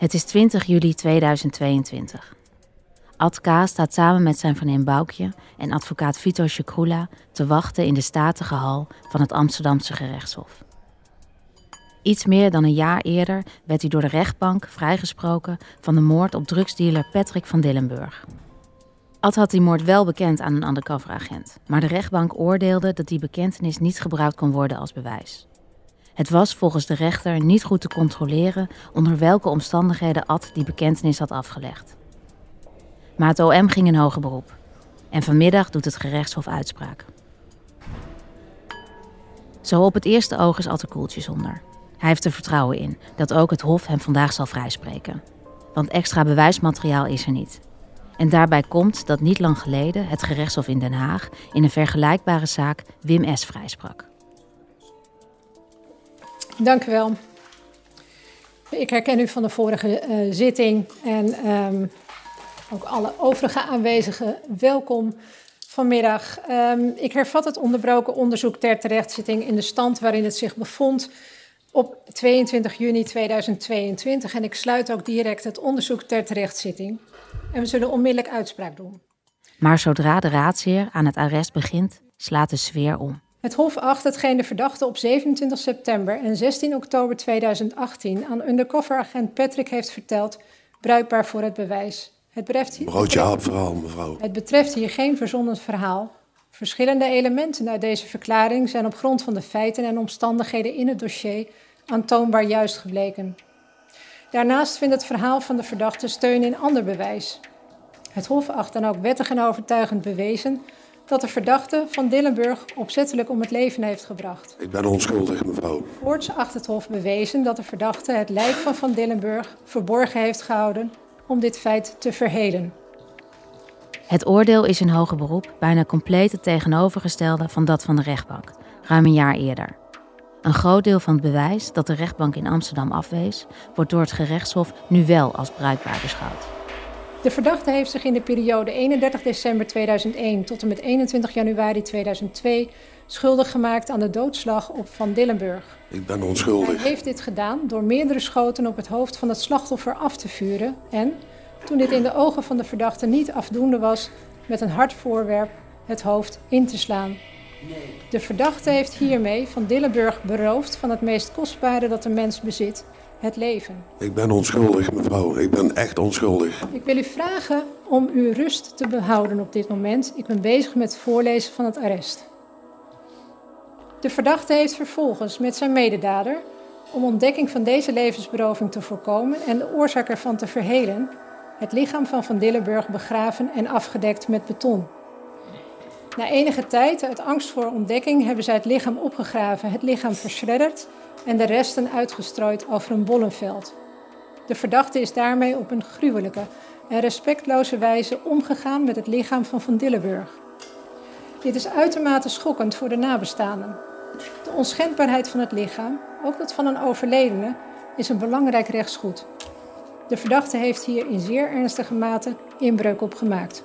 Het is 20 juli 2022. Ad K. staat samen met zijn vriendin Boukje en advocaat Vito Shkrula te wachten in de statige hal van het Amsterdamse gerechtshof. Iets meer dan een jaar eerder werd hij door de rechtbank vrijgesproken van de moord op drugsdealer Patrick van Dillenburg. Ad had die moord wel bekend aan een undercover agent, maar de rechtbank oordeelde dat die bekentenis niet gebruikt kon worden als bewijs. Het was volgens de rechter niet goed te controleren onder welke omstandigheden Ad die bekentenis had afgelegd. Maar het OM ging in hoger beroep. En vanmiddag doet het gerechtshof uitspraak. Zo op het eerste oog is Ad er koeltjes onder. Hij heeft er vertrouwen in dat ook het Hof hem vandaag zal vrijspreken. Want extra bewijsmateriaal is er niet. En daarbij komt dat niet lang geleden het gerechtshof in Den Haag in een vergelijkbare zaak Wim S. vrijsprak. Dank u wel. Ik herken u van de vorige uh, zitting en um, ook alle overige aanwezigen welkom vanmiddag. Um, ik hervat het onderbroken onderzoek ter terechtzitting in de stand waarin het zich bevond op 22 juni 2022 en ik sluit ook direct het onderzoek ter terechtzitting. En we zullen onmiddellijk uitspraak doen. Maar zodra de raadsheer aan het arrest begint, slaat de sfeer om. Het Hof acht hetgeen de verdachte op 27 september en 16 oktober 2018 aan undercoveragent Patrick heeft verteld, bruikbaar voor het bewijs. Het betreft hier, Broodje mevrouw. Het betreft hier geen verzonnen verhaal. Verschillende elementen uit deze verklaring zijn op grond van de feiten en omstandigheden in het dossier aantoonbaar juist gebleken. Daarnaast vindt het verhaal van de verdachte steun in ander bewijs. Het Hof acht dan ook wettig en overtuigend bewezen dat de verdachte van Dillenburg opzettelijk om het leven heeft gebracht. Ik ben onschuldig, mevrouw. Voorts acht het Hof bewezen dat de verdachte het lijk van Van Dillenburg verborgen heeft gehouden om dit feit te verhelen. Het oordeel is in hoger beroep bijna compleet het tegenovergestelde van dat van de rechtbank, ruim een jaar eerder. Een groot deel van het bewijs dat de rechtbank in Amsterdam afwees, wordt door het gerechtshof nu wel als bruikbaar beschouwd. De verdachte heeft zich in de periode 31 december 2001 tot en met 21 januari 2002 schuldig gemaakt aan de doodslag op Van Dillenburg. Ik ben onschuldig. Hij heeft dit gedaan door meerdere schoten op het hoofd van het slachtoffer af te vuren en, toen dit in de ogen van de verdachte niet afdoende was, met een hard voorwerp het hoofd in te slaan. De verdachte heeft hiermee Van Dillenburg beroofd van het meest kostbare dat een mens bezit, het leven. Ik ben onschuldig, mevrouw. Ik ben echt onschuldig. Ik wil u vragen om uw rust te behouden op dit moment. Ik ben bezig met het voorlezen van het arrest. De verdachte heeft vervolgens met zijn mededader, om ontdekking van deze levensberoving te voorkomen en de oorzaak ervan te verhelen, het lichaam van Van Dillenburg begraven en afgedekt met beton. Na enige tijd, uit angst voor ontdekking, hebben zij het lichaam opgegraven, het lichaam verschredderd en de resten uitgestrooid over een bollenveld. De verdachte is daarmee op een gruwelijke en respectloze wijze omgegaan met het lichaam van Van Dillenburg. Dit is uitermate schokkend voor de nabestaanden. De onschendbaarheid van het lichaam, ook dat van een overledene, is een belangrijk rechtsgoed. De verdachte heeft hier in zeer ernstige mate inbreuk op gemaakt.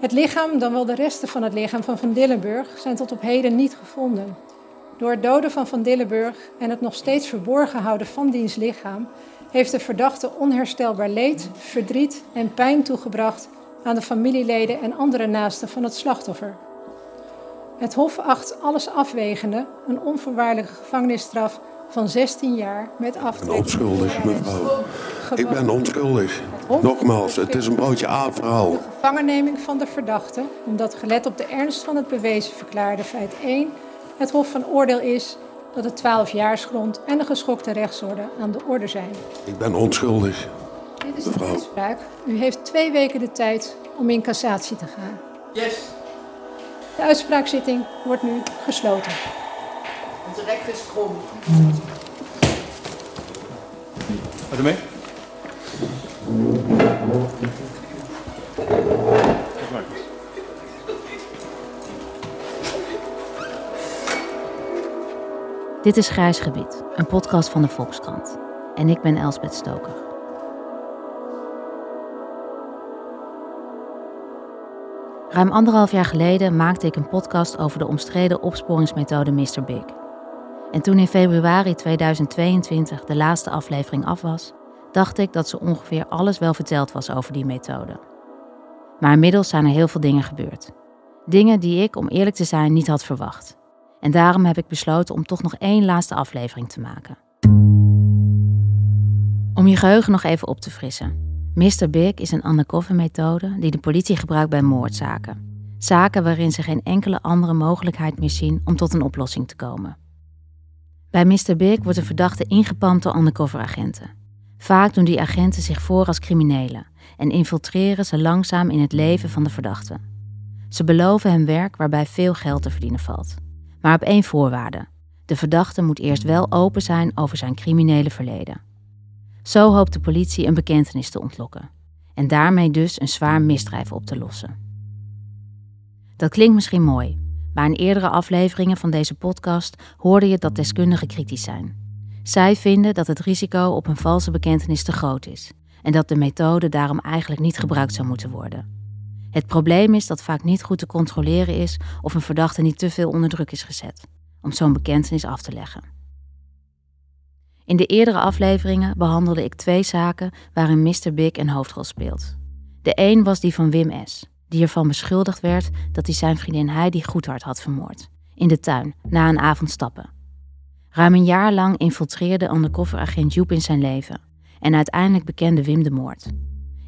Het lichaam, dan wel de resten van het lichaam van Van Dillenburg, zijn tot op heden niet gevonden. Door het doden van Van Dillenburg en het nog steeds verborgen houden van diens lichaam, heeft de verdachte onherstelbaar leed, verdriet en pijn toegebracht aan de familieleden en andere naasten van het slachtoffer. Het Hof acht alles afwegende een onvoorwaardelijke gevangenisstraf van 16 jaar met aftrek. onschuldig, mevrouw. Ik ben onschuldig. Nogmaals, het is een broodje A-verhaal. De gevangenneming van de verdachte, omdat gelet op de ernst van het bewezen verklaarde feit 1, het Hof van Oordeel is dat de 12-jaarsgrond en de geschokte rechtsorde aan de orde zijn. Ik ben onschuldig. Dit is mevrouw. de uitspraak. U heeft twee weken de tijd om in cassatie te gaan. Yes. De uitspraakzitting wordt nu gesloten. Onze rechter is krom. Wat ermee? Dit is Grijs Gebied, een podcast van de Volkskrant. En ik ben Elsbeth Stoker. Ruim anderhalf jaar geleden maakte ik een podcast over de omstreden opsporingsmethode Mr. Big. En toen in februari 2022 de laatste aflevering af was, dacht ik dat zo ongeveer alles wel verteld was over die methode. Maar inmiddels zijn er heel veel dingen gebeurd. Dingen die ik, om eerlijk te zijn, niet had verwacht. En daarom heb ik besloten om toch nog één laatste aflevering te maken. Om je geheugen nog even op te frissen. Mr. Big is een undercover methode die de politie gebruikt bij moordzaken. Zaken waarin ze geen enkele andere mogelijkheid meer zien om tot een oplossing te komen. Bij Mr. Big wordt een verdachte ingepand door undercover agenten. Vaak doen die agenten zich voor als criminelen en infiltreren ze langzaam in het leven van de verdachte. Ze beloven hem werk waarbij veel geld te verdienen valt. Maar op één voorwaarde: de verdachte moet eerst wel open zijn over zijn criminele verleden. Zo hoopt de politie een bekentenis te ontlokken en daarmee dus een zwaar misdrijf op te lossen. Dat klinkt misschien mooi, maar in eerdere afleveringen van deze podcast hoorde je dat deskundigen kritisch zijn. Zij vinden dat het risico op een valse bekentenis te groot is en dat de methode daarom eigenlijk niet gebruikt zou moeten worden. Het probleem is dat vaak niet goed te controleren is of een verdachte niet te veel onder druk is gezet om zo'n bekentenis af te leggen. In de eerdere afleveringen behandelde ik twee zaken waarin Mr. Big een hoofdrol speelt. De een was die van Wim S., die ervan beschuldigd werd dat hij zijn vriendin Heidi Goedhart had vermoord, in de tuin, na een avond stappen. Ruim een jaar lang infiltreerde undercoveragent Joep in zijn leven en uiteindelijk bekende Wim de moord.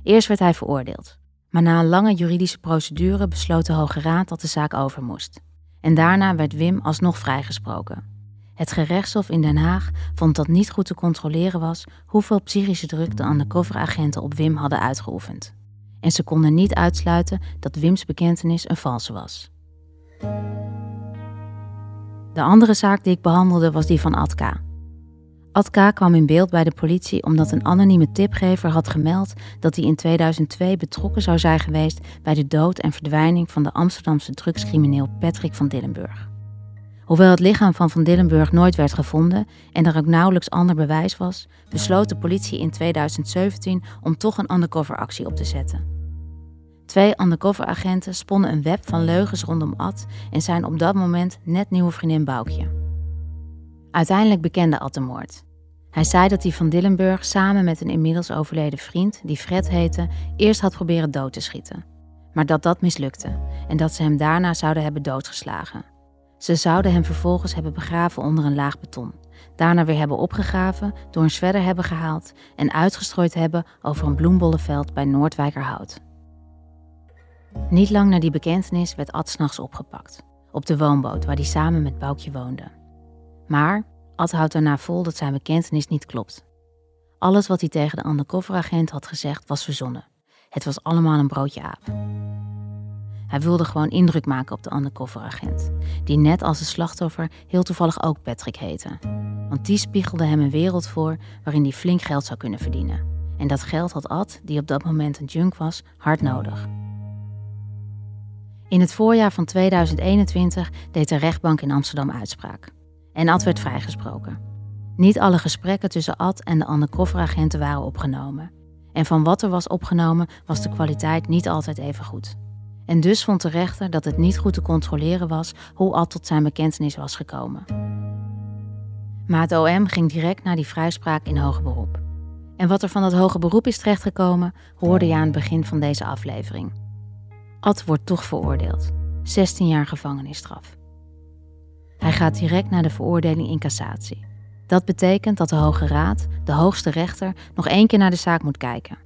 Eerst werd hij veroordeeld, maar na een lange juridische procedure besloot de Hoge Raad dat de zaak over moest. En daarna werd Wim alsnog vrijgesproken. Het gerechtshof in Den Haag vond dat niet goed te controleren was hoeveel psychische druk de undercoveragenten op Wim hadden uitgeoefend. En ze konden niet uitsluiten dat Wims bekentenis een valse was. De andere zaak die ik behandelde was die van Atka. Atka kwam in beeld bij de politie omdat een anonieme tipgever had gemeld dat hij in 2002 betrokken zou zijn geweest bij de dood en verdwijning van de Amsterdamse drugscrimineel Patrick van Dillenburg. Hoewel het lichaam van Van Dillenburg nooit werd gevonden en er ook nauwelijks ander bewijs was, besloot de politie in 2017 om toch een undercoveractie op te zetten. Twee undercoveragenten sponnen een web van leugens rondom Ad en zijn op dat moment net nieuwe vriendin Boukje. Uiteindelijk bekende Ad de moord. Hij zei dat hij Van Dillenburg samen met een inmiddels overleden vriend, die Fred heette, eerst had proberen dood te schieten. Maar dat dat mislukte en dat ze hem daarna zouden hebben doodgeslagen. Ze zouden hem vervolgens hebben begraven onder een laag beton. Daarna weer hebben opgegraven, door een zwerder hebben gehaald en uitgestrooid hebben over een bloembollenveld bij Noordwijkerhout. Niet lang na die bekentenis werd Ad s'nachts opgepakt, op de woonboot waar hij samen met Boukje woonde. Maar Ad houdt daarna vol dat zijn bekentenis niet klopt. Alles wat hij tegen de undercoveragent had gezegd was verzonnen. Het was allemaal een broodje aap. Hij wilde gewoon indruk maken op de undercoveragent, die net als de slachtoffer heel toevallig ook Patrick heette. Want die spiegelde hem een wereld voor waarin hij flink geld zou kunnen verdienen. En dat geld had Ad, die op dat moment een junk was, hard nodig. In het voorjaar van 2021 deed de rechtbank in Amsterdam uitspraak. En Ad werd vrijgesproken. Niet alle gesprekken tussen Ad en de undercoveragenten waren opgenomen. En van wat er was opgenomen was de kwaliteit niet altijd even goed. En dus vond de rechter dat het niet goed te controleren was hoe Ad tot zijn bekentenis was gekomen. Maar het OM ging direct naar die vrijspraak in hoger beroep. En wat er van dat hoge beroep is terechtgekomen, hoorde je aan het begin van deze aflevering. Ad wordt toch veroordeeld. 16 jaar gevangenisstraf. Hij gaat direct naar de veroordeling in cassatie. Dat betekent dat de Hoge Raad, de hoogste rechter, nog één keer naar de zaak moet kijken.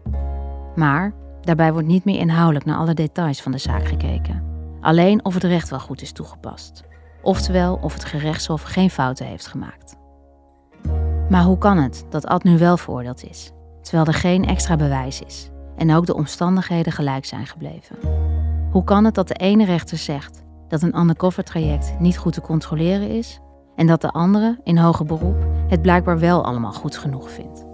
Maar Daarbij wordt niet meer inhoudelijk naar alle details van de zaak gekeken. Alleen of het recht wel goed is toegepast. Oftewel of het gerechtshof geen fouten heeft gemaakt. Maar hoe kan het dat Ad nu wel veroordeeld is, terwijl er geen extra bewijs is en ook de omstandigheden gelijk zijn gebleven? Hoe kan het dat de ene rechter zegt dat een undercover traject niet goed te controleren is en dat de andere in hoger beroep het blijkbaar wel allemaal goed genoeg vindt.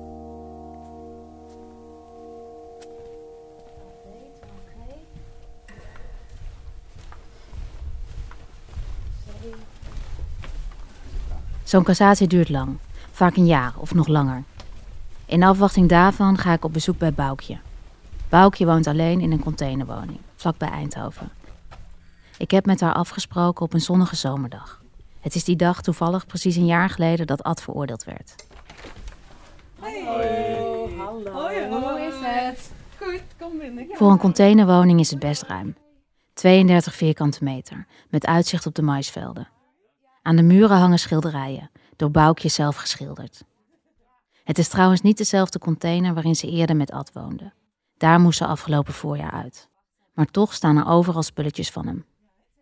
Zo'n cassatie duurt lang, vaak een jaar of nog langer. In afwachting daarvan ga ik op bezoek bij Boukje. Boukje woont alleen in een containerwoning, vlakbij Eindhoven. Ik heb met haar afgesproken op een zonnige zomerdag. Het is die dag toevallig precies een jaar geleden dat Ad veroordeeld werd. Hallo. Hallo. Hoi, hoe is het? Goed, kom binnen. Voor een containerwoning is het best ruim. 32 vierkante meter, met uitzicht op de maisvelden. Aan de muren hangen schilderijen, door Boukje zelf geschilderd. Het is trouwens niet dezelfde container waarin ze eerder met Ad woonde. Daar moest ze afgelopen voorjaar uit. Maar toch staan er overal spulletjes van hem.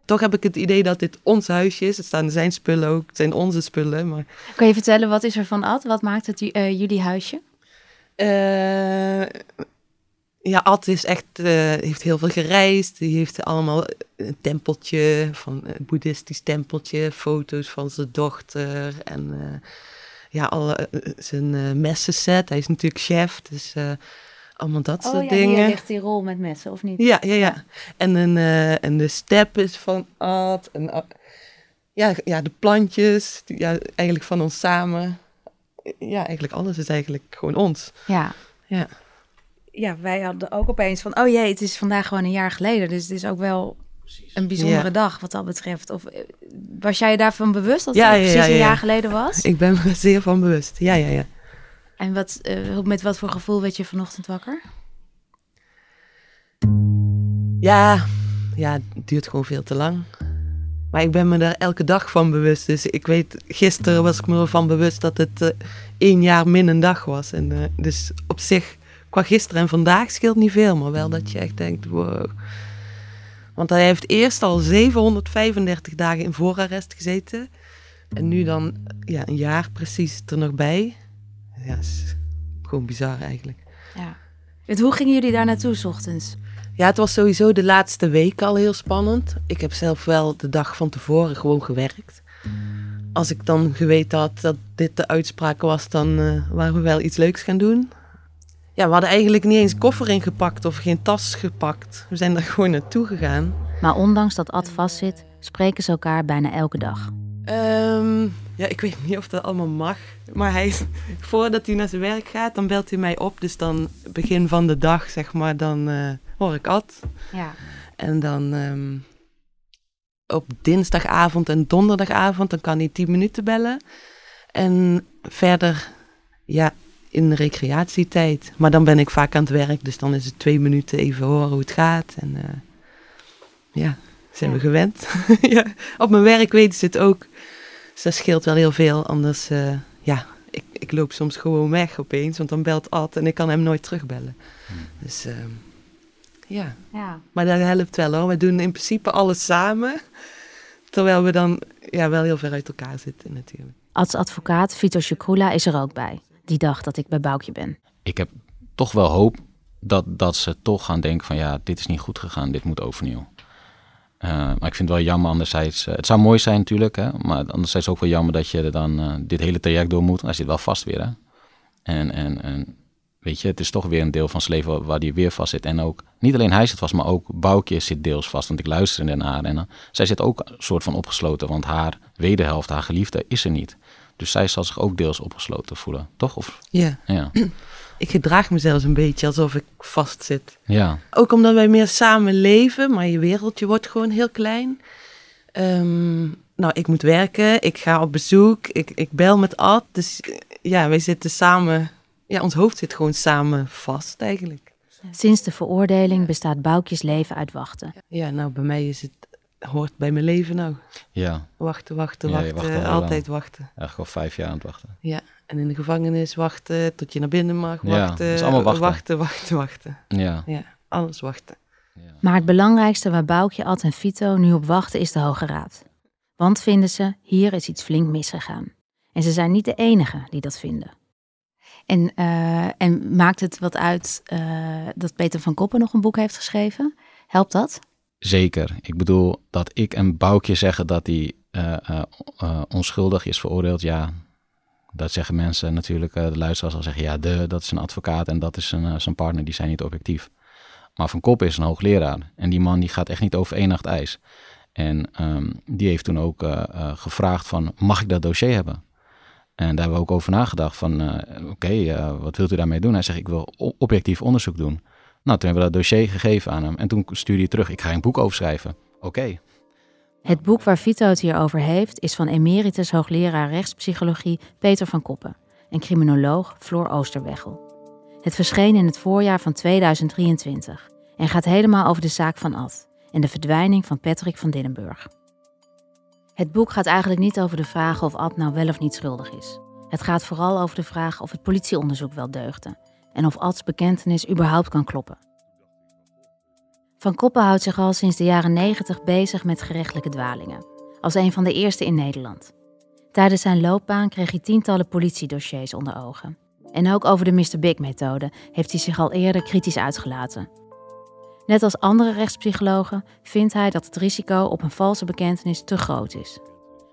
Toch heb ik het idee dat dit ons huisje is. Het staan zijn spullen ook, het zijn onze spullen. Maar... Kan je vertellen, wat is er van Ad? Wat maakt het uh, jullie huisje? Uh, ja, Ad is echt, uh, heeft heel veel gereisd. Die heeft allemaal een tempeltje, van een boeddhistisch tempeltje, foto's van zijn dochter en ja, alle, zijn messenset. Hij is natuurlijk chef, dus allemaal dat soort oh, ja, dingen. Hier ligt die rol met messen, of niet? Ja, ja, ja. En, een, uh, en de step is van Ad. En, ja, ja, de plantjes, ja, eigenlijk van ons samen. Ja, eigenlijk alles is eigenlijk gewoon ons. Ja. Ja. Ja, wij hadden ook opeens van, oh jee, het is vandaag gewoon een jaar geleden. Dus het is ook wel een bijzondere dag wat dat betreft. Of eh, was jij je daarvan bewust dat het ja, precies een jaar geleden was? Ik ben me zeer van bewust. Ja, ja, ja. En wat, uh, met wat voor gevoel werd je vanochtend wakker? Ja, ja, het duurt gewoon veel te lang. Maar ik ben me daar elke dag van bewust. Dus ik weet, gisteren was ik me ervan bewust dat het uh, één jaar min een dag was. En, uh, dus op zich, qua gisteren en vandaag scheelt niet veel. Maar wel dat je echt denkt, wow. Want hij heeft eerst al 735 dagen in voorarrest gezeten. En nu dan ja, een jaar precies er nog bij ja, is gewoon bizar eigenlijk. Ja. En hoe gingen jullie daar naartoe, s ochtends? Ja, het was sowieso de laatste week al heel spannend. Ik heb zelf wel de dag van tevoren gewoon gewerkt. Als ik dan geweten had dat dit de uitspraak was, dan uh, waren we wel iets leuks gaan doen. Ja, we hadden eigenlijk niet eens koffer ingepakt of geen tas gepakt. We zijn er gewoon naartoe gegaan. Maar ondanks dat Ad vastzit, spreken ze elkaar bijna elke dag. Um, ja, ik weet niet of dat allemaal mag. Maar hij, voordat hij naar zijn werk gaat, dan belt hij mij op. Dus dan begin van de dag, zeg maar, dan uh, hoor ik Ad. Ja. En dan um, op dinsdagavond en donderdagavond, dan kan hij tien minuten bellen. En verder, ja, in de recreatietijd. Maar dan ben ik vaak aan het werk, dus dan is het twee minuten even horen hoe het gaat. En uh, ja, zijn ja. we gewend. ja, op mijn werk weten ze het ook. Dus dat scheelt wel heel veel. Anders, uh, ja, ik, ik loop soms gewoon weg opeens, want dan belt Ad en ik kan hem nooit terugbellen. Hmm. Dus uh, ja. ja. Maar dat helpt wel hoor. We doen in principe alles samen. Terwijl we dan ja, wel heel ver uit elkaar zitten natuurlijk. Als advocaat Vito Shikula is er ook bij. Die dag dat ik bij Boukje ben. Ik heb toch wel hoop dat, dat ze toch gaan denken van ja, dit is niet goed gegaan, dit moet overnieuw. Uh, maar ik vind het wel jammer anderzijds. Uh, het zou mooi zijn natuurlijk, hè, maar anderzijds ook wel jammer dat je er dan uh, dit hele traject door moet. Hij zit wel vast weer. Hè? En, en, en weet je, het is toch weer een deel van zijn leven waar hij weer vast zit. En ook, niet alleen hij zit vast, maar ook Boukje zit deels vast. Want ik luister naar haar en zij zit ook een soort van opgesloten. Want haar wederhelft, haar geliefde, is er niet. Dus zij zal zich ook deels opgesloten voelen, toch? Of, ja. ja. Ik gedraag me zelfs een beetje alsof ik vastzit. Ja. Ook omdat wij meer samen leven, maar je wereldje wordt gewoon heel klein. Um, nou, ik moet werken, ik ga op bezoek, ik, ik bel met Ad. Dus ja, wij zitten samen, ja, ons hoofd zit gewoon samen vast eigenlijk. Sinds de veroordeling bestaat Boukjes leven uit wachten. Ja, nou, bij mij is het hoort bij mijn leven nou. Ja. Wachten, wachten, ja, wachten. altijd lang. wachten. Eigenlijk al vijf jaar aan het wachten. Ja, en in de gevangenis wachten tot je naar binnen mag. Wachten, ja, allemaal wachten. wachten, wachten, wachten. Ja. ja alles wachten. Ja. Maar het belangrijkste waar Boukje, Ad en Vito nu op wachten is de Hoge Raad. Want vinden ze, hier is iets flink misgegaan. En ze zijn niet de enigen die dat vinden. En, uh, en maakt het wat uit uh, dat Peter van Koppen nog een boek heeft geschreven? Helpt dat? Zeker. Ik bedoel, dat ik en Boukje zeggen dat hij uh, uh, onschuldig is veroordeeld, ja, dat zeggen mensen natuurlijk, de luisteraars al zeggen, ja, de, dat is een advocaat en dat is zijn, zijn partner, die zijn niet objectief. Maar Van Kop is een hoogleraar en die man die gaat echt niet over één nacht ijs. En um, die heeft toen ook gevraagd van, mag ik dat dossier hebben? En daar hebben we ook over nagedacht van, oké, wat wilt u daarmee doen? Hij zegt, ik wil objectief onderzoek doen. Nou, toen hebben we dat dossier gegeven aan hem. En toen stuurde hij terug, ik ga een boek over schrijven. Oké. Het boek waar Vito het hier over heeft, is van emeritus hoogleraar rechtspsychologie Peter van Koppen en criminoloog Floor Oosterweggel. Het verscheen in het voorjaar van 2023 en gaat helemaal over de zaak van Ad en de verdwijning van Patrick van Dillenburg. Het boek gaat eigenlijk niet over de vraag of Ad nou wel of niet schuldig is. Het gaat vooral over de vraag of het politieonderzoek wel deugde en of Ads bekentenis überhaupt kan kloppen. Van Koppen houdt zich al sinds de jaren 90 bezig met gerechtelijke dwalingen, als een van de eerste in Nederland. Tijdens zijn loopbaan kreeg hij tientallen politiedossiers onder ogen. En ook over de Mr. Big-methode heeft hij zich al eerder kritisch uitgelaten. Net als andere rechtspsychologen vindt hij dat het risico op een valse bekentenis te groot is.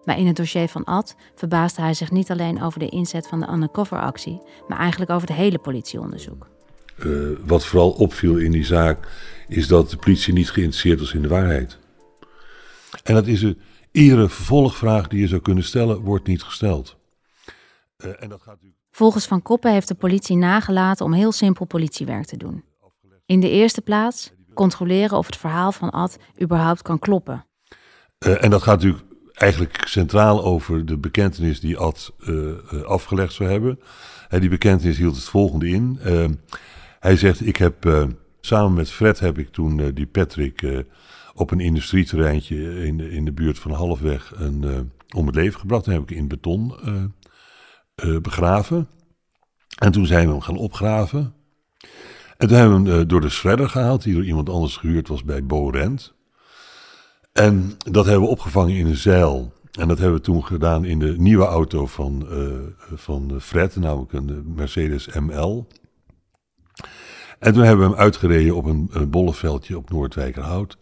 Maar in het dossier van Ad verbaasde hij zich niet alleen over de inzet van de undercover-actie, maar eigenlijk over het hele politieonderzoek. Uh, wat vooral opviel in die zaak is dat de politie niet geïnteresseerd was in de waarheid. En dat is een, iedere vervolgvraag die je zou kunnen stellen, wordt niet gesteld. Uh, en dat gaat Volgens Van Koppen heeft de politie nagelaten om heel simpel politiewerk te doen. In de eerste plaats controleren of het verhaal van Ad überhaupt kan kloppen. Uh, en dat gaat natuurlijk eigenlijk centraal over de bekentenis die Ad uh, afgelegd zou hebben. Uh, die bekentenis hield het volgende in. hij zegt, ik heb samen met Fred heb ik toen die Patrick op een industrieterreintje in de, in de buurt van Halfweg een, om het leven gebracht. Dan heb ik in beton begraven. En toen zijn we hem gaan opgraven. En toen hebben we hem door de shredder gehaald, die door iemand anders gehuurd was bij Bo Rent. En dat hebben we opgevangen in een zeil. En dat hebben we toen gedaan in de nieuwe auto van, van Fred, namelijk een Mercedes ML. En toen hebben we hem uitgereden op een, een bolleveldje op Noordwijkerhout.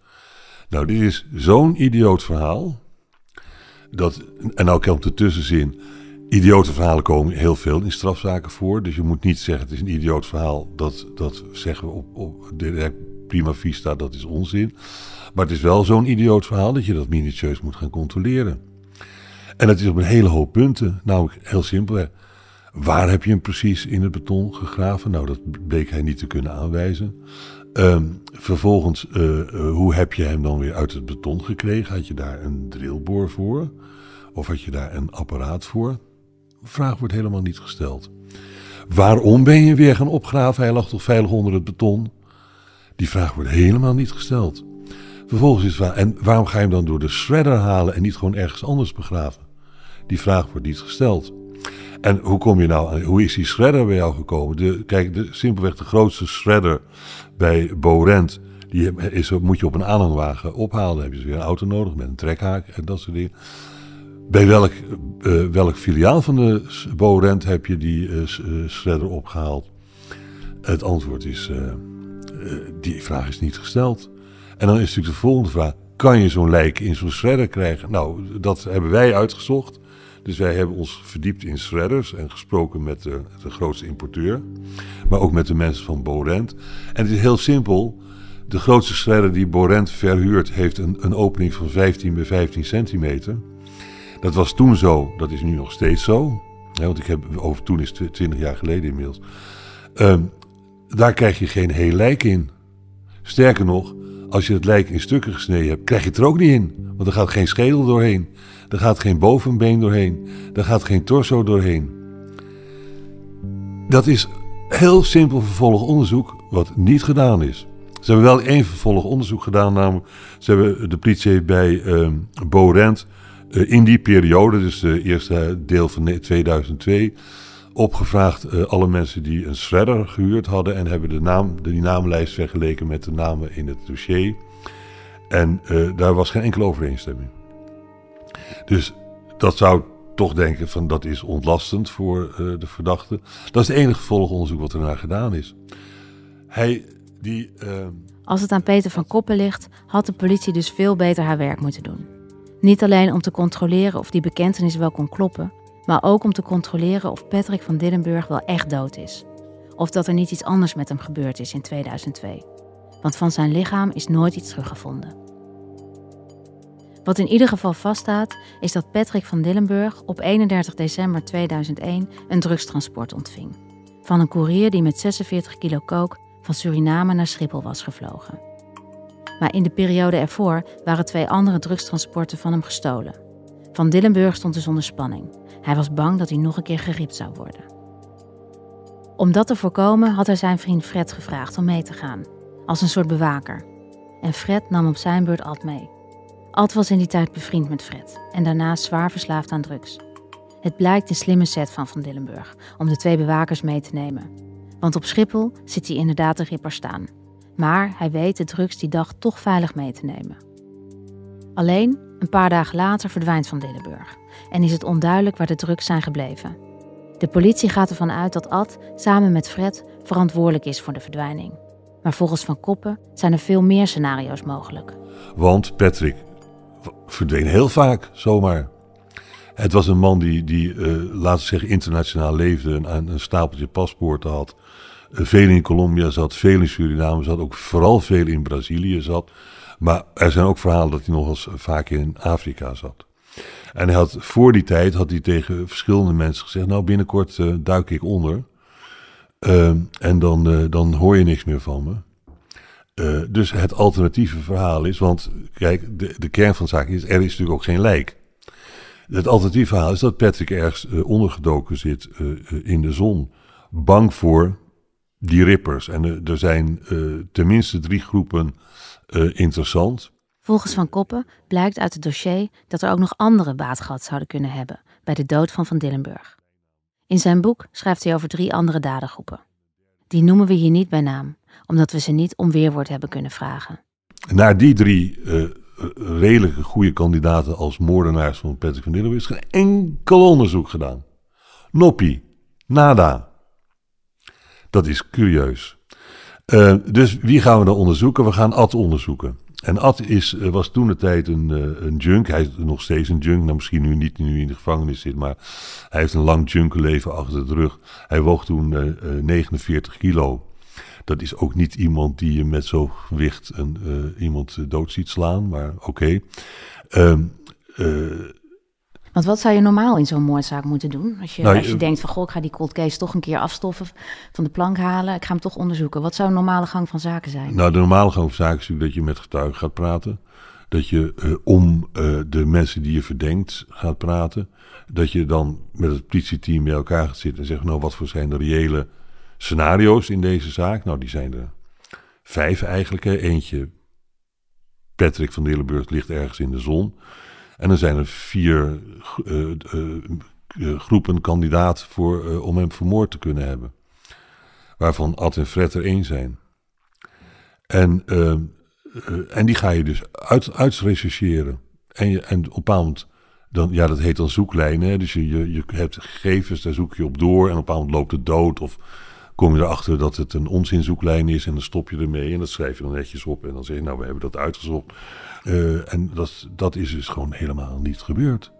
Nou, dit is zo'n idioot verhaal. Dat, en nou komt de tussenzin. Idiote verhalen komen heel veel in strafzaken voor. Dus je moet niet zeggen het is een idioot verhaal. Dat, dat zeggen we op, op direct prima vista, dat is onzin. Maar het is wel zo'n idioot verhaal dat je dat minutieus moet gaan controleren. En dat is op een hele hoop punten. Nou, heel simpel. Waar heb je hem precies in het beton gegraven? Nou, dat bleek hij niet te kunnen aanwijzen. Um, vervolgens, uh, uh, hoe heb je hem dan weer uit het beton gekregen? Had je daar een drillboor voor? Of had je daar een apparaat voor? De vraag wordt helemaal niet gesteld. Waarom ben je weer gaan opgraven? Hij lag toch veilig onder het beton? Die vraag wordt helemaal niet gesteld. Vervolgens is het en waarom ga je hem dan door de shredder halen en niet gewoon ergens anders begraven? Die vraag wordt niet gesteld. En hoe kom je nou, hoe is die shredder bij jou gekomen? De, kijk, de, simpelweg de grootste shredder bij Borent, die is, moet je op een aanhangwagen ophalen. Dan heb je dus weer een auto nodig met een trekhaak en dat soort dingen. Bij welk, uh, welk filiaal van de Borent heb je die uh, shredder opgehaald? Het antwoord is, die vraag is niet gesteld. En dan is natuurlijk de volgende vraag: kan je zo'n lijk in zo'n shredder krijgen? Nou, dat hebben wij uitgezocht. Dus wij hebben ons verdiept in shredders en gesproken met de, de grootste importeur, maar ook met de mensen van Borent. En het is heel simpel. De grootste shredder die Borent verhuurt heeft een, een opening van 15 bij 15 centimeter. Dat was toen zo, dat is nu nog steeds zo. want ik heb over toen is 20 jaar geleden inmiddels. Um, daar krijg je geen heel lijk in. Sterker nog, als je het lijk in stukken gesneden hebt, krijg je het er ook niet in. Want er gaat geen schedel doorheen. Er gaat geen bovenbeen doorheen. Er gaat geen torso doorheen. Dat is heel simpel vervolgonderzoek wat niet gedaan is. Ze hebben wel één vervolgonderzoek gedaan, namelijk ze hebben de politie bij uh, Bo Rent uh, in die periode, dus de eerste deel van 2002, opgevraagd uh, alle mensen die een shredder gehuurd hadden en hebben de naam, die naamlijst vergeleken met de namen in het dossier. En uh, daar was geen enkele overeenstemming. Dus dat zou toch denken van dat is ontlastend voor uh, de verdachte. Dat is het enige vervolgonderzoek wat er naar gedaan is. Hij, die, Als het aan Peter van Koppen ligt, had de politie dus veel beter haar werk moeten doen. Niet alleen om te controleren of die bekentenis wel kon kloppen, maar ook om te controleren of Patrick van Dillenburg wel echt dood is. Of dat er niet iets anders met hem gebeurd is in 2002. Want van zijn lichaam is nooit iets teruggevonden. Wat in ieder geval vaststaat, is dat Patrick van Dillenburg op 31 december 2001 een drugstransport ontving. Van een koerier die met 46 kilo kook van Suriname naar Schiphol was gevlogen. Maar in de periode ervoor waren twee andere drugstransporten van hem gestolen. Van Dillenburg stond dus onder spanning. Hij was bang dat hij nog een keer geriept zou worden. Om dat te voorkomen had hij zijn vriend Fred gevraagd om mee te gaan, als een soort bewaker. En Fred nam op zijn beurt Ad mee. Ad was in die tijd bevriend met Fred en daarna zwaar verslaafd aan drugs. Het blijkt een slimme set van Van Dillenburg om de twee bewakers mee te nemen. Want op Schiphol zit hij inderdaad de ripper staan. Maar hij weet de drugs die dag toch veilig mee te nemen. Alleen, een paar dagen later verdwijnt Van Dillenburg en is het onduidelijk waar de drugs zijn gebleven. De politie gaat ervan uit dat Ad samen met Fred verantwoordelijk is voor de verdwijning. Maar volgens Van Koppen zijn er veel meer scenario's mogelijk. Want Patrick verdween heel vaak zomaar. Het was een man die, die uh, laten we zeggen, internationaal leefde en een stapeltje paspoorten had. Uh, veel in Colombia zat, veel in Suriname zat, ook vooral veel in Brazilië zat. Maar er zijn ook verhalen dat hij nog eens vaak in Afrika zat. En hij had, voor die tijd had hij tegen verschillende mensen gezegd: Nou, binnenkort uh, duik ik onder. en dan, dan hoor je niks meer van me. Uh, dus het alternatieve verhaal is, want kijk, de, de kern van de zaak is, er is natuurlijk ook geen lijk. Het alternatieve verhaal is dat Patrick ergens uh, ondergedoken zit uh, in de zon, bang voor die rippers. En er zijn tenminste drie groepen interessant. Volgens Van Koppen blijkt uit het dossier dat er ook nog andere baat gehad zouden kunnen hebben bij de dood van Van Dillenburg. In zijn boek schrijft hij over drie andere dadergroepen. Die noemen we hier niet bij naam, omdat we ze niet om weerwoord hebben kunnen vragen. Naar die drie uh, redelijke goede kandidaten als moordenaars van Patrick van Dillenburg is geen enkel onderzoek gedaan. Noppie, nada. Dat is curieus. Uh, dus wie gaan we dan onderzoeken? We gaan Ad onderzoeken. En Ad is, was toen de tijd een, een junk. Hij is nog steeds een junk. Nou, misschien nu niet, nu in de gevangenis zit. Maar hij heeft een lang junkenleven achter de rug. Hij woog toen uh, 49 kilo. Dat is ook niet iemand die je met zo'n gewicht een, uh, iemand dood ziet slaan, maar oké. Okay. Um, uh, Want wat zou je normaal in zo'n moordzaak moeten doen? Als je, nou, als je denkt van, goh, ik ga die cold case toch een keer afstoffen, van de plank halen, ik ga hem toch onderzoeken. Wat zou een normale gang van zaken zijn? Nou, de normale gang van zaken is natuurlijk dat je met getuigen gaat praten. Dat je uh, om uh, de mensen die je verdenkt gaat praten. Dat je dan met het politieteam bij elkaar gaat zitten en zegt, nou, wat voor zijn de reële scenario's in deze zaak. Nou, die zijn er vijf eigenlijk. Eentje, Patrick van Dillenburg ligt ergens in de zon. En dan zijn er vier uh, uh, groepen kandidaat voor, om hem vermoord te kunnen hebben. Waarvan Ad en Fred er één zijn. En, en die ga je dus uit, uitrechercheren. En, je, en op een dan, ja, dat heet dan zoeklijnen. Dus je, je, je hebt gegevens, daar zoek je op door. En op een moment loopt het dood. Of kom je erachter dat het een onzinzoeklijn is en dan stop je ermee en dat schrijf je dan netjes op en dan zeg je, nou, we hebben dat uitgezocht. Uh, en dat, dat is dus gewoon helemaal niet gebeurd.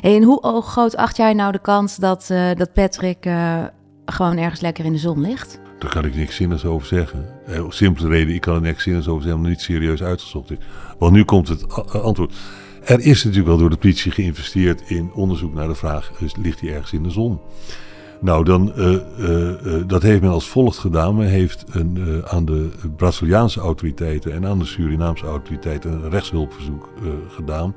Hey, en hoe groot acht jij nou de kans dat, uh, dat Patrick uh, gewoon ergens lekker in de zon ligt? Daar kan ik niks zinnigs over zeggen. Uh, simpele reden, ik kan er niks zinnigs over zeggen, omdat het niet serieus uitgezocht is. Want nu komt het antwoord. Er is natuurlijk wel door de politie geïnvesteerd in onderzoek naar de vraag, ligt hij ergens in de zon? Nou, dan, uh, uh, dat heeft men als volgt gedaan. Men heeft een, aan de Braziliaanse autoriteiten en aan de Surinaamse autoriteiten een rechtshulpverzoek gedaan.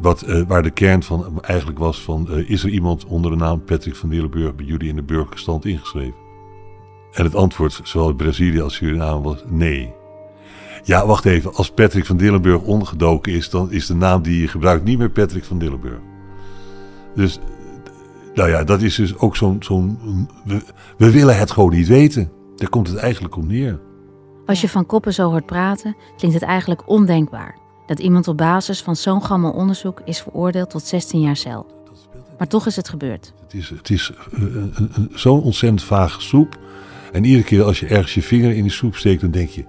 Wat, waar de kern van eigenlijk was van, is er iemand onder de naam Patrick van Dillenburg bij jullie in de burgerstand ingeschreven? En het antwoord, zowel Brazilië als Suriname, was nee. Ja, wacht even. Als Patrick van Dillenburg ondergedoken is, dan is de naam die je gebruikt niet meer Patrick van Dillenburg. Dus nou ja, dat is dus ook zo'n. zo'n we, we, willen het gewoon niet weten. Daar komt het eigenlijk om neer. Als je van koppen zo hoort praten, klinkt het eigenlijk ondenkbaar dat iemand op basis van zo'n gammel onderzoek is veroordeeld tot 16 jaar cel. Maar toch is het gebeurd. Het is, het is uh, zo'n ontzettend vage soep. En iedere keer als je ergens je vinger in die soep steekt, dan denk je: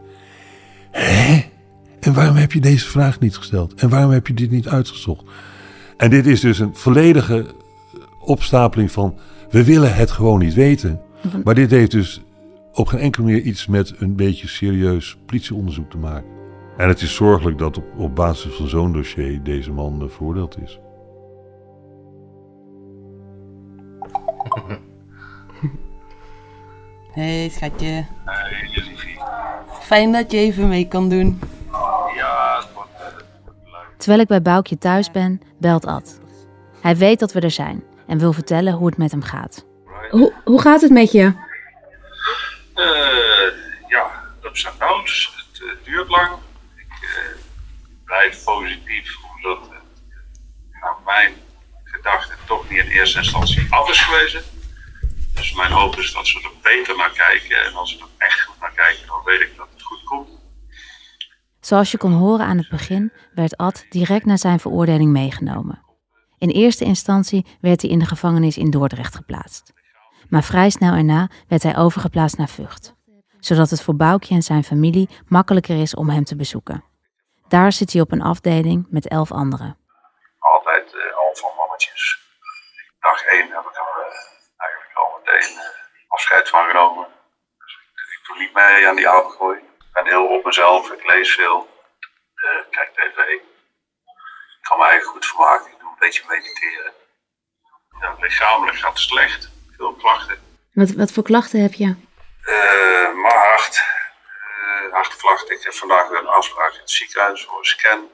hè? En waarom heb je deze vraag niet gesteld? En waarom heb je dit niet uitgezocht? En dit is dus een volledige opstapeling van we willen het gewoon niet weten. Maar dit heeft dus op geen enkele manier iets met een beetje serieus politieonderzoek te maken. En het is zorgelijk dat op, op basis van zo'n dossier deze man uh, veroordeeld is. Hey schatje. Hey. Fijn dat je even mee kan doen. Ja, het wordt leuk. Terwijl ik bij Boukje thuis ben, belt Ad. Hij weet dat we er zijn en wil vertellen hoe het met hem gaat. Hoe, hoe gaat het met je? Uh, ja, ups en downs. Het uh, duurt lang. Ik uh, blijf positief omdat het naar mijn gedachten toch niet in eerste instantie af is geweest. Dus mijn hoop is dat ze er beter naar kijken. En als ze er echt goed naar kijken, dan weet ik dat het goed komt. Zoals je kon horen aan het begin, werd Ad direct na zijn veroordeling meegenomen. In eerste instantie werd hij in de gevangenis in Dordrecht geplaatst. Maar vrij snel erna werd hij overgeplaatst naar Vught, zodat het voor Boukje en zijn familie makkelijker is om hem te bezoeken. Daar zit hij op een afdeling met elf anderen. Altijd uh, al van mannetjes. Dag één heb ik er uh, eigenlijk al meteen uh, afscheid van genomen. Dus ik, ik doe niet mee aan die avondgooi. Ik ben heel op mezelf, ik lees veel, kijk tv. Ik kan me eigenlijk goed vermaken beetje mediteren. Ja, lichamelijk gaat het slecht. Veel klachten. Wat, wat voor klachten heb je? Uh, maagd, uh, hartklachten. Ik heb vandaag weer een afspraak in het ziekenhuis voor een scan.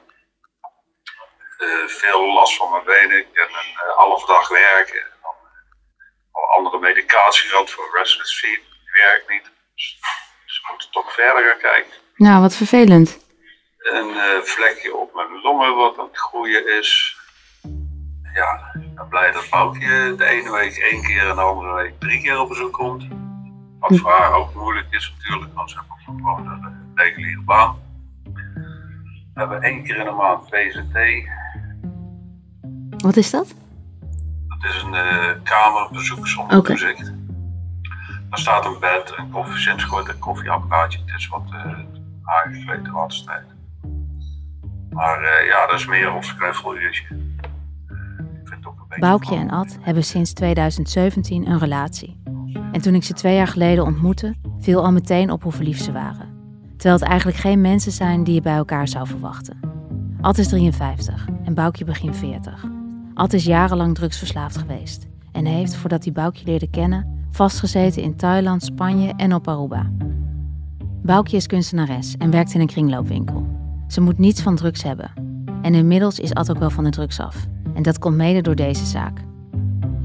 Uh, veel last van mijn benen. Ik ben een half dag werken. Dan, al andere medicatie gehad voor restless feet. Die werkt niet. Dus ze moeten toch verder gaan kijken. Nou, wat vervelend. Een vlekje op mijn longen wat aan het groeien is ja, ik ben blij dat Boukje de ene week één keer en de andere week drie keer op bezoek komt. Wat voor haar ook moeilijk is natuurlijk, want ze hebben gewoon een reguliere baan. We hebben één keer in de maand VZT. Wat is dat? Dat is een uh, kamerbezoek zonder okay. toezicht. Daar staat een bed, een koffie, sinds kort een koffieapparaatje. Het is wat uh, aangekleed de laatste tijd. Maar uh, ja, dat is meer ons knuffeluurtje. Boukje en Ad hebben sinds 2017 een relatie. En toen ik ze twee jaar geleden ontmoette, viel al meteen op hoe verliefd ze waren. Terwijl het eigenlijk geen mensen zijn die je bij elkaar zou verwachten. Ad is 53 en Boukje begin 40. Ad is jarenlang drugsverslaafd geweest en heeft, voordat hij Boukje leerde kennen, vastgezeten in Thailand, Spanje en op Aruba. Boukje is kunstenares en werkt in een kringloopwinkel. Ze moet niets van drugs hebben. En inmiddels is Ad ook wel van de drugs af. En dat komt mede door deze zaak.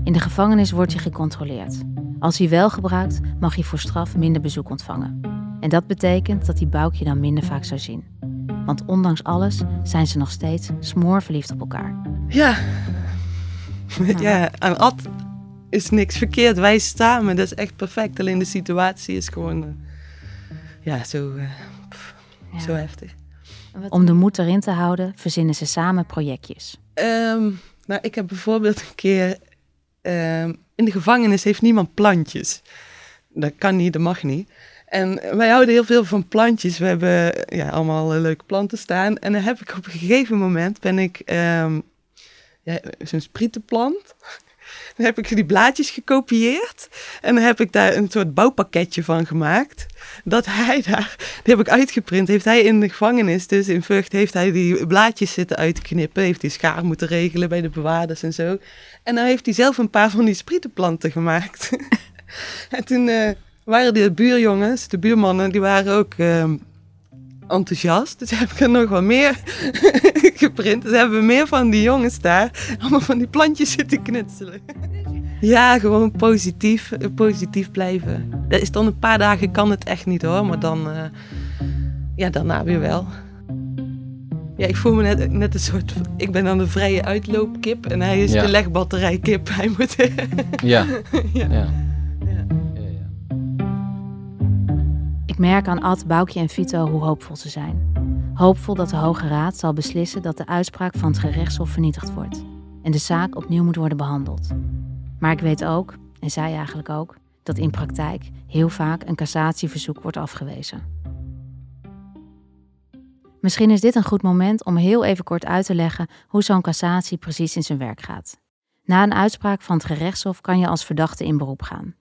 In de gevangenis wordt je gecontroleerd. Als hij wel gebruikt, mag hij voor straf minder bezoek ontvangen. En dat betekent dat die Boukje dan minder vaak zou zien. Want ondanks alles zijn ze nog steeds smoorverliefd op elkaar. Ja, ja aan Ad is niks verkeerd. Wij staan, maar dat is echt perfect. Alleen de situatie is gewoon, uh, ja, zo, uh, pff, ja. zo heftig. Om de moed erin te houden, verzinnen ze samen projectjes. Um, nou, ik heb bijvoorbeeld een keer... Um, in de gevangenis heeft niemand plantjes. Dat kan niet, dat mag niet. En wij houden heel veel van plantjes. We hebben ja, allemaal leuke planten staan. En dan heb ik op een gegeven moment ben ik um, ja, zo'n sprietenplant. Heb ik die blaadjes gekopieerd. En heb ik daar een soort bouwpakketje van gemaakt. Dat hij daar, die heb ik uitgeprint. Heeft hij in de gevangenis, dus in Vught, heeft hij die blaadjes zitten uitknippen. Heeft hij schaar moeten regelen bij de bewaarders en zo. En dan heeft hij zelf een paar van die sprietenplanten gemaakt. en toen uh, waren de buurjongens, de buurmannen, die waren ook... Uh, enthousiast. Dus heb ik er nog wel meer geprint. Dus hebben we meer van die jongens daar. Allemaal van die plantjes zitten knutselen. Ja, gewoon positief, positief blijven. Dat is dan een paar dagen kan het echt niet hoor. Maar dan, uh, ja, daarna weer wel. Ja, ik voel me net, net een soort. Ik ben dan de vrije uitloopkip en hij is de legbatterijkip. Hij moet. ja. ja. ja. merk aan Ad, Boukje en Vito hoe hoopvol ze zijn. Hoopvol dat de Hoge Raad zal beslissen dat de uitspraak van het gerechtshof vernietigd wordt en de zaak opnieuw moet worden behandeld. Maar ik weet ook, en zij eigenlijk ook, dat in praktijk heel vaak een cassatieverzoek wordt afgewezen. Misschien is dit een goed moment om heel even kort uit te leggen hoe zo'n cassatie precies in zijn werk gaat. Na een uitspraak van het gerechtshof kan je als verdachte in beroep gaan.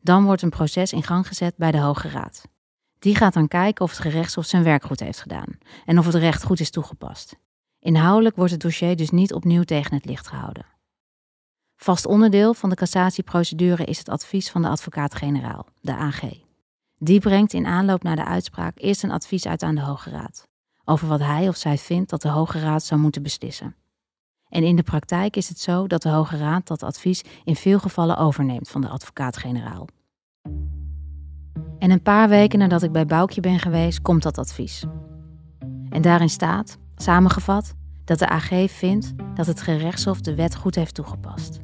Dan wordt een proces in gang gezet bij de Hoge Raad. Die gaat dan kijken of het gerechtshof zijn werk goed heeft gedaan en of het recht goed is toegepast. Inhoudelijk wordt het dossier dus niet opnieuw tegen het licht gehouden. Vast onderdeel van de cassatieprocedure is het advies van de advocaat-generaal, de AG. Die brengt in aanloop naar de uitspraak eerst een advies uit aan de Hoge Raad over wat hij of zij vindt dat de Hoge Raad zou moeten beslissen. En in de praktijk is het zo dat de Hoge Raad dat advies in veel gevallen overneemt van de advocaat-generaal. En een paar weken nadat ik bij Boukje ben geweest, komt dat advies. En daarin staat, samengevat, dat de AG vindt dat het gerechtshof de wet goed heeft toegepast.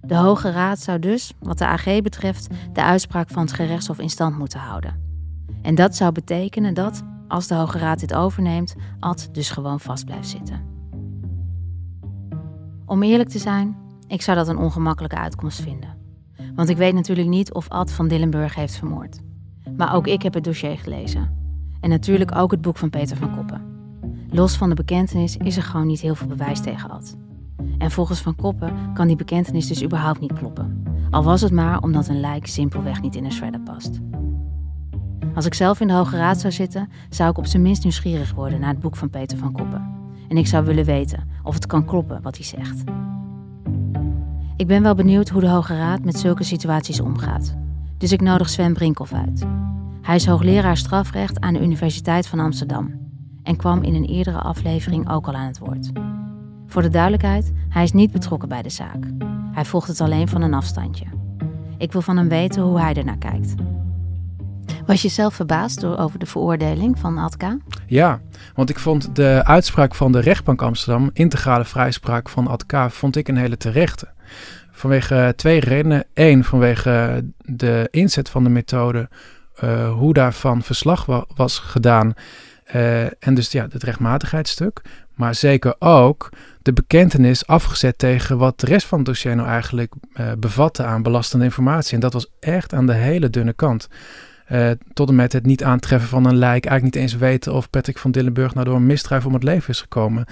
De Hoge Raad zou dus, wat de AG betreft, de uitspraak van het gerechtshof in stand moeten houden. En dat zou betekenen dat, als de Hoge Raad dit overneemt, Ad dus gewoon vast blijft zitten. Om eerlijk te zijn, ik zou dat een ongemakkelijke uitkomst vinden. Want ik weet natuurlijk niet of Ad van Dillenburg heeft vermoord. Maar ook ik heb het dossier gelezen. En natuurlijk ook het boek van Peter van Koppen. Los van de bekentenis is er gewoon niet heel veel bewijs tegen Ad. En volgens Van Koppen kan die bekentenis dus überhaupt niet kloppen. Al was het maar omdat een lijk simpelweg niet in een shredder past. Als ik zelf in de Hoge Raad zou zitten, zou ik op zijn minst nieuwsgierig worden naar het boek van Peter van Koppen. En ik zou willen weten of het kan kloppen wat hij zegt. Ik ben wel benieuwd hoe de Hoge Raad met zulke situaties omgaat. Dus ik nodig Sven Brinkhoff uit. Hij is hoogleraar strafrecht aan de Universiteit van Amsterdam en kwam in een eerdere aflevering ook al aan het woord. Voor de duidelijkheid, hij is niet betrokken bij de zaak. Hij volgt het alleen van een afstandje. Ik wil van hem weten hoe hij ernaar kijkt. Was je zelf verbaasd door, over de veroordeling van Adka? Ja, want ik vond de uitspraak van de rechtbank Amsterdam, integrale vrijspraak van Adka, vond ik een hele terechte. Vanwege twee redenen. Eén, vanwege de inzet van de methode, uh, hoe daarvan verslag wa was gedaan. Uh, en dus ja, het rechtmatigheidsstuk. Maar zeker ook de bekentenis afgezet tegen wat de rest van het dossier nou eigenlijk bevatte aan belastende informatie. En dat was echt aan de hele dunne kant. Uh, tot en met het niet aantreffen van een lijk. Eigenlijk niet eens weten of Patrick van Dillenburg nou door een misdrijf om het leven is gekomen.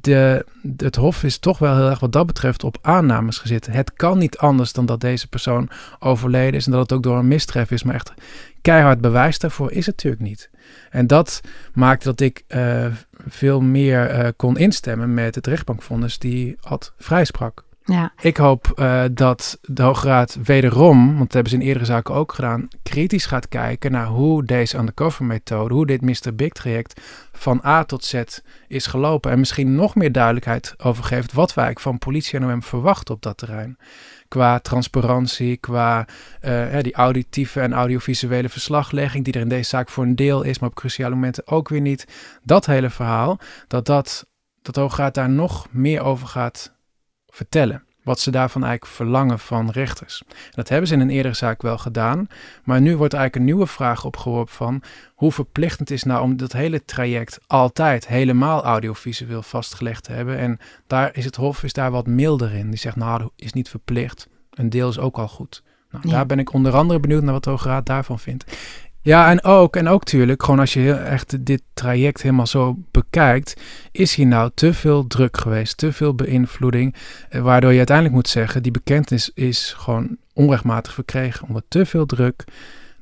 De, het Hof is toch wel heel erg wat dat betreft op aannames gezeten. Het kan niet anders dan dat deze persoon overleden is en dat het ook door een misdrijf is. Maar echt keihard bewijs daarvoor is het natuurlijk niet. En dat maakte dat ik uh, veel meer kon instemmen met het rechtbankvonnis die had vrijsprak. Ja. Ik hoop uh, dat de Hoge Raad wederom, want dat hebben ze in eerdere zaken ook gedaan, kritisch gaat kijken naar hoe deze undercover methode, hoe dit Mr. Big traject van A tot Z is gelopen. En misschien nog meer duidelijkheid over geeft wat wij van politie en OM verwachten op dat terrein. Qua transparantie, qua uh, die auditieve en audiovisuele verslaglegging, die er in deze zaak voor een deel is, maar op cruciale momenten ook weer niet. Dat hele verhaal, dat dat, dat de Hoge Raad daar nog meer over gaat vertellen. Wat ze daarvan eigenlijk verlangen van rechters. dat hebben ze in een eerdere zaak wel gedaan. Maar nu wordt eigenlijk een nieuwe vraag opgeworpen van hoe verplichtend is nou om dat hele traject altijd helemaal audiovisueel vastgelegd te hebben. En daar is het Hof is daar wat milder in. Die zegt nou, dat is niet verplicht. Een deel is ook al goed. Nou, Daar ben ik onder andere benieuwd naar wat de Hoge Raad daarvan vindt. Ja, en ook, en ook natuurlijk, gewoon als je heel, echt dit traject helemaal zo bekijkt, is hier nou te veel druk geweest, te veel beïnvloeding, eh, waardoor je uiteindelijk moet zeggen, die bekentenis is gewoon onrechtmatig verkregen onder te veel druk.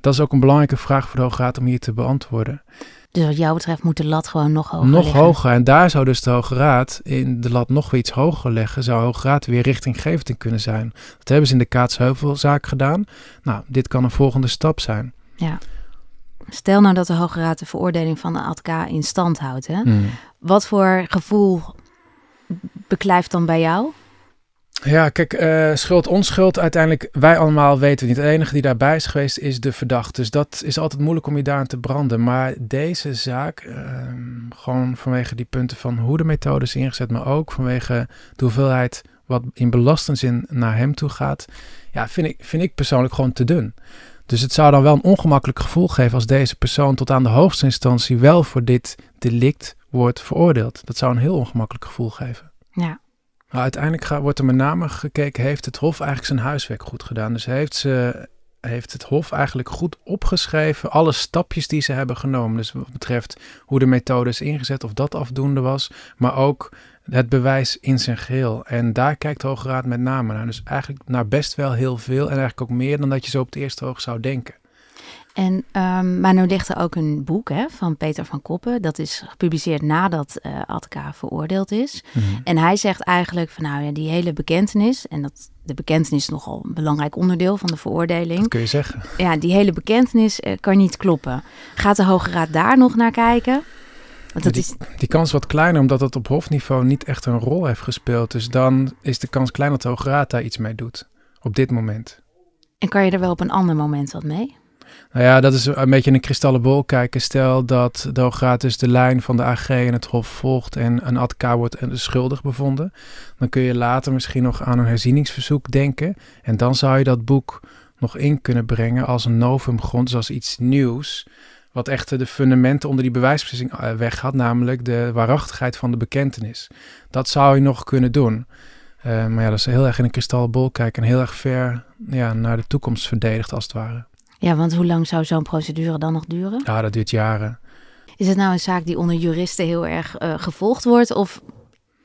Dat is ook een belangrijke vraag voor de Hoge Raad om hier te beantwoorden. Dus wat jou betreft moet de lat gewoon nog hoger Nog liggen. hoger. En daar zou dus de Hoge Raad in de lat nog weer iets hoger leggen. Zou de Hoge Raad weer richtinggevend in kunnen zijn. Dat hebben ze in de Kaatsheuvelzaak gedaan. Nou, dit kan een volgende stap zijn. Ja. Stel nou dat de Hoge Raad de veroordeling van de ADK in stand houdt. Hè? Mm. Wat voor gevoel beklijft dan bij jou? Ja, kijk, uh, schuld, onschuld, uiteindelijk, wij allemaal weten niet. De enige die daarbij is geweest is de verdachte. Dus dat is altijd moeilijk om je daar aan te branden. Maar deze zaak, uh, gewoon vanwege die punten van hoe de methode is ingezet, maar ook vanwege de hoeveelheid wat in belastende zin naar hem toe gaat, ja, vind ik, vind ik persoonlijk gewoon te dun. Dus het zou dan wel een ongemakkelijk gevoel geven als deze persoon tot aan de hoogste instantie wel voor dit delict wordt veroordeeld. Dat zou een heel ongemakkelijk gevoel geven. Ja. Maar uiteindelijk wordt er met name gekeken, heeft het Hof eigenlijk zijn huiswerk goed gedaan? Dus heeft, ze, heeft het Hof eigenlijk goed opgeschreven, alle stapjes die ze hebben genomen. Dus wat betreft hoe de methode is ingezet, of dat afdoende was, maar ook het bewijs in zijn geheel. En daar kijkt de Hoge Raad met name naar. Dus eigenlijk naar best wel heel veel en eigenlijk ook meer dan dat je zo op het eerste oog zou denken. En, um, maar nu ligt er ook een boek hè, van Peter van Koppen. Dat is gepubliceerd nadat uh, Atka veroordeeld is. Mhm. En hij zegt eigenlijk van nou ja, die hele bekentenis... en dat, de bekentenis is nogal een belangrijk onderdeel van de veroordeling. Dat kun je zeggen. Ja, die hele bekentenis uh, kan niet kloppen. Gaat de Hoge Raad daar nog naar kijken? Want dat die, is... die kans is wat kleiner, omdat het op hofniveau niet echt een rol heeft gespeeld. Dus dan is de kans kleiner dat de Hoge Raad daar iets mee doet. Op dit moment. En kan je er wel op een ander moment wat mee? Nou ja, dat is een beetje een kristallen bol kijken. Stel dat de Hoograad dus de lijn van de AG en het Hof volgt en een advocaat wordt schuldig bevonden. Dan kun je later misschien nog aan een herzieningsverzoek denken. En dan zou je dat boek nog in kunnen brengen als een novumgrond, dus als iets nieuws. Wat echt de fundamenten onder die bewijsbeslissing eh, weg had, namelijk de waarachtigheid van de bekentenis. Dat zou je nog kunnen doen. Uh, maar ja, dat is heel erg in een kristallen bol kijken en heel erg ver ja, naar de toekomst verdedigd als het ware. Ja, want hoe lang zou zo'n procedure dan nog duren? Ja, dat duurt jaren. Is het nou een zaak die onder juristen heel erg uh, gevolgd wordt of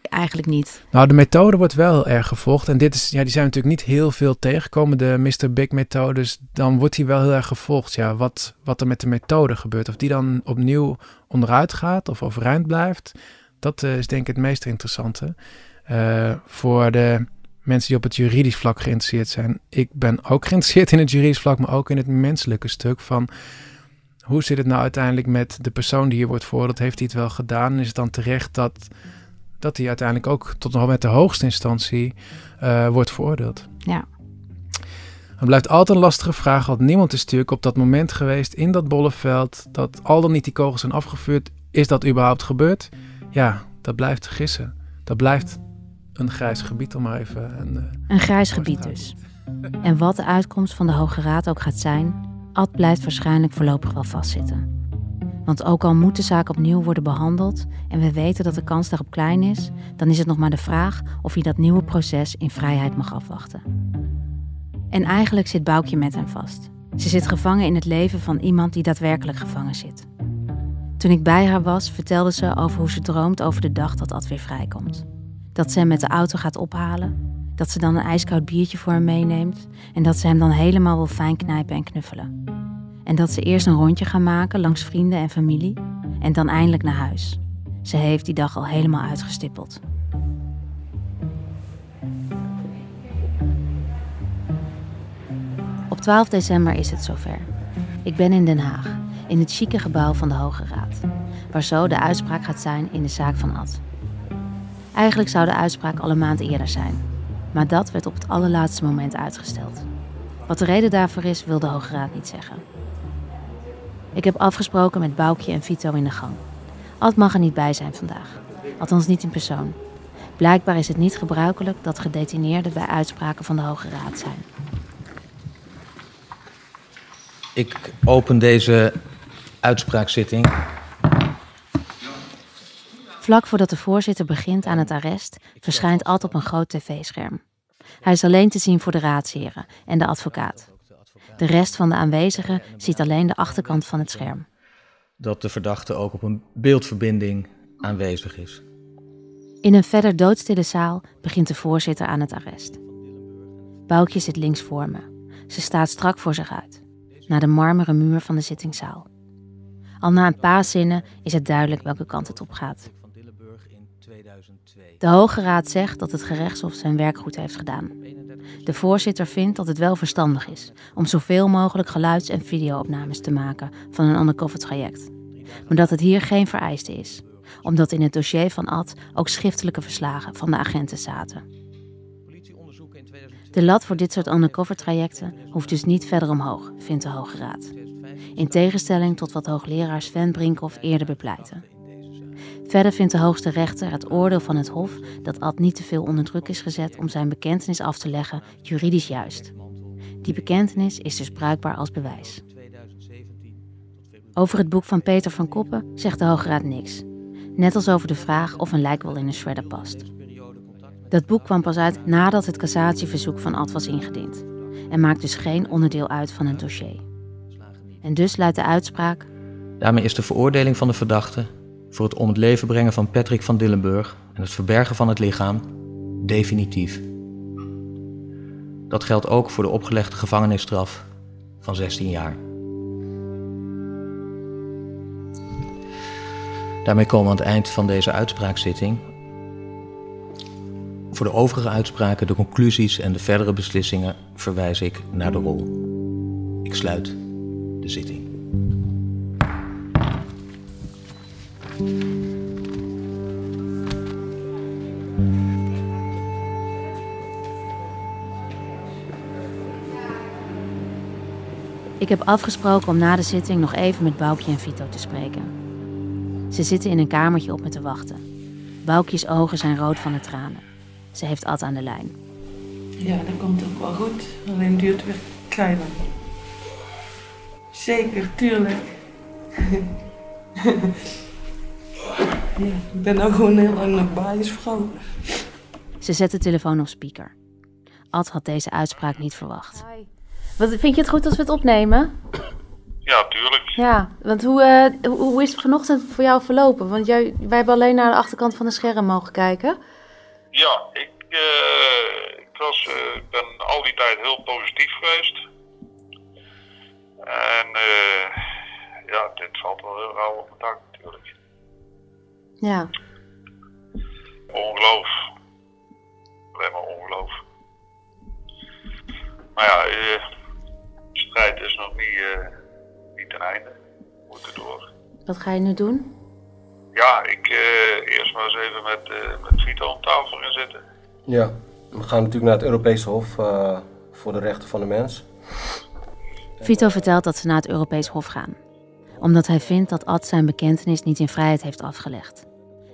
eigenlijk niet? Nou, de methode wordt wel erg gevolgd. En dit is, ja, die zijn natuurlijk niet heel veel tegengekomen, de Mr. Big methodes. Dan wordt die wel heel erg gevolgd. Ja, wat, wat er met de methode gebeurt. Of die dan opnieuw onderuit gaat of overeind blijft. Dat uh, is denk ik het meest interessante. Uh, voor de mensen die op het juridisch vlak geïnteresseerd zijn. Ik ben ook geïnteresseerd in het juridisch vlak, maar ook in het menselijke stuk van hoe zit het nou uiteindelijk met de persoon die hier wordt veroordeeld? Heeft hij het wel gedaan? Is het dan terecht dat, dat hij uiteindelijk ook tot nog met de hoogste instantie uh, wordt veroordeeld? Ja. Het blijft altijd een lastige vraag, want niemand is natuurlijk op dat moment geweest in dat bolleveld, dat al dan niet die kogels zijn afgevuurd. Is dat überhaupt gebeurd? Ja, dat blijft gissen. Dat blijft een grijs gebied, om maar even... Een, uh, een grijs gebied dus. En wat de uitkomst van de Hoge Raad ook gaat zijn, Ad blijft waarschijnlijk voorlopig wel vastzitten. Want ook al moet de zaak opnieuw worden behandeld en we weten dat de kans daarop klein is, dan is het nog maar de vraag of hij dat nieuwe proces in vrijheid mag afwachten. En eigenlijk zit Boukje met hem vast. Ze zit gevangen in het leven van iemand die daadwerkelijk gevangen zit. Toen ik bij haar was, vertelde ze over hoe ze droomt over de dag dat Ad weer vrijkomt dat ze hem met de auto gaat ophalen, dat ze dan een ijskoud biertje voor hem meeneemt en dat ze hem dan helemaal wil fijn knijpen en knuffelen. En dat ze eerst een rondje gaan maken langs vrienden en familie en dan eindelijk naar huis. Ze heeft die dag al helemaal uitgestippeld. Op 12 december is het zover. Ik ben in Den Haag, in het chique gebouw van de Hoge Raad, waar zo de uitspraak gaat zijn in de zaak van Ad. Eigenlijk zou de uitspraak al een maand eerder zijn. Maar dat werd op het allerlaatste moment uitgesteld. Wat de reden daarvoor is, wil de Hoge Raad niet zeggen. Ik heb afgesproken met Boukje en Vito in de gang. Ad mag er niet bij zijn vandaag. Althans niet in persoon. Blijkbaar is het niet gebruikelijk dat gedetineerden bij uitspraken van de Hoge Raad zijn. Ik open deze uitspraakzitting Vlak voordat de voorzitter begint aan het arrest, verschijnt Ad op een groot tv-scherm. Hij is alleen te zien voor de raadsheren en de advocaat. De rest van de aanwezigen ziet alleen de achterkant van het scherm. Dat de verdachte ook op een beeldverbinding aanwezig is. In een verder doodstille zaal begint de voorzitter aan het arrest. Boukje zit links voor me. Ze staat strak voor zich uit, naar de marmeren muur van de zittingszaal. Al na een paar zinnen is het duidelijk welke kant het op gaat. De Hoge Raad zegt dat het gerechtshof zijn werk goed heeft gedaan. De voorzitter vindt dat het wel verstandig is om zoveel mogelijk geluids- en videoopnames te maken van een undercover traject. Maar dat het hier geen vereiste is, omdat in het dossier van Ad ook schriftelijke verslagen van de agenten zaten. De lat voor dit soort undercover trajecten hoeft dus niet verder omhoog, vindt de Hoge Raad. In tegenstelling tot wat hoogleraar Sven Brinkhoff eerder bepleitte. Verder vindt de hoogste rechter het oordeel van het Hof dat Ad niet te veel onder druk is gezet om zijn bekentenis af te leggen juridisch juist. Die bekentenis is dus bruikbaar als bewijs. Over het boek van Peter van Koppen zegt de Hoge Raad niks. Net als over de vraag of een lijk wel in een shredder past. Dat boek kwam pas uit nadat het cassatieverzoek van Ad was ingediend en maakt dus geen onderdeel uit van het dossier. En dus luidt de uitspraak. Daarmee is de veroordeling van de verdachte voor het om het leven brengen van Patrick van Dillenburg en het verbergen van het lichaam definitief. Dat geldt ook voor de opgelegde gevangenisstraf van 16 jaar. Daarmee komen we aan het eind van deze uitspraakzitting. Voor de overige uitspraken, de conclusies en de verdere beslissingen verwijs ik naar de rol. Ik sluit de zitting. Ik heb afgesproken om na de zitting nog even met Boukje en Vito te spreken. Ze zitten in een kamertje op me te wachten. Boukjes ogen zijn rood van de tranen. Ze heeft Ad aan de lijn. Ja, dat komt ook wel goed. Alleen duurt het weer kleiner. Zeker, tuurlijk. ja, ik ben nou gewoon heel lang nog baasvrouw. Ze zet de telefoon op speaker. Ad had deze uitspraak niet verwacht. Wat, vind je het goed als we het opnemen? Ja, tuurlijk. Ja, want hoe, uh, hoe is het vanochtend voor jou verlopen? Want jij, wij hebben alleen naar de achterkant van de scherm mogen kijken. Ja, ik, uh, ik was, uh, ben al die tijd heel positief geweest. En ja, dit valt wel heel rauw op mijn dak natuurlijk. Ja. Ongeloof. Alleen maar ongeloof. Maar ja, strijd is nog niet, niet ten einde. We moeten door. Wat ga je nu doen? Ja, ik uh, eerst maar eens even met, uh, met Vito om tafel gaan zitten. Ja, we gaan natuurlijk naar het Europese Hof uh, voor de rechten van de mens. Vito vertelt dat ze naar het Europees Hof gaan. Omdat hij vindt dat Ad zijn bekentenis niet in vrijheid heeft afgelegd.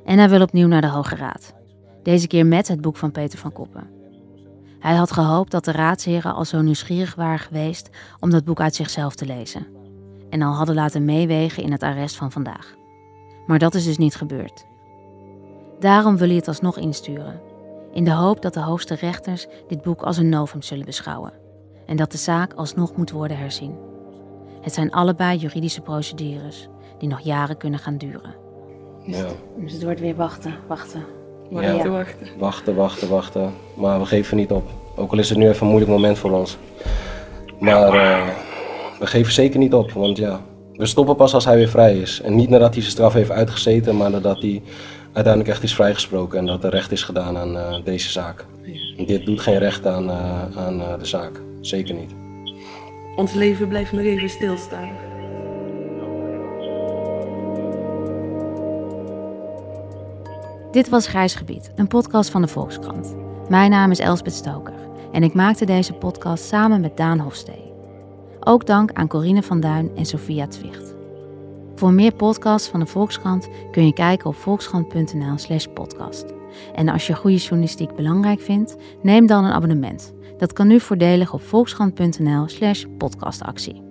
En hij wil opnieuw naar de Hoge Raad. Deze keer met het boek van Peter van Koppen. Hij had gehoopt dat de raadsheren al zo nieuwsgierig waren geweest om dat boek uit zichzelf te lezen. En al hadden laten meewegen in het arrest van vandaag. Maar dat is dus niet gebeurd. Daarom wil hij het alsnog insturen, in de hoop dat de hoogste rechters dit boek als een novum zullen beschouwen en dat de zaak alsnog moet worden herzien. Het zijn allebei juridische procedures die nog jaren kunnen gaan duren. Ja. Dus het wordt weer wachten, wachten. Ja. wachten. Wachten, wachten, wachten. Maar we geven niet op. Ook al is het nu even een moeilijk moment voor ons. Maar uh, we geven zeker niet op, want ja, we stoppen pas als hij weer vrij is. En niet nadat hij zijn straf heeft uitgezeten, maar nadat hij uiteindelijk echt is vrijgesproken en dat er recht is gedaan aan uh, deze zaak. Dit doet geen recht aan, uh, aan de zaak. Zeker niet. Ons leven blijft nog even stilstaan. Dit was Grijs Gebied, een podcast van de Volkskrant. Mijn naam is Elsbeth Stoker en ik maakte deze podcast samen met Daan Hofstee. Ook dank aan Corine van Duin en Sophia Twicht. Voor meer podcasts van de Volkskrant kun je kijken op volkskrant.nl/slash podcast. En als je goede journalistiek belangrijk vindt, neem dan een abonnement. Dat kan nu voordelig op volkskrant.nl/slash podcastactie.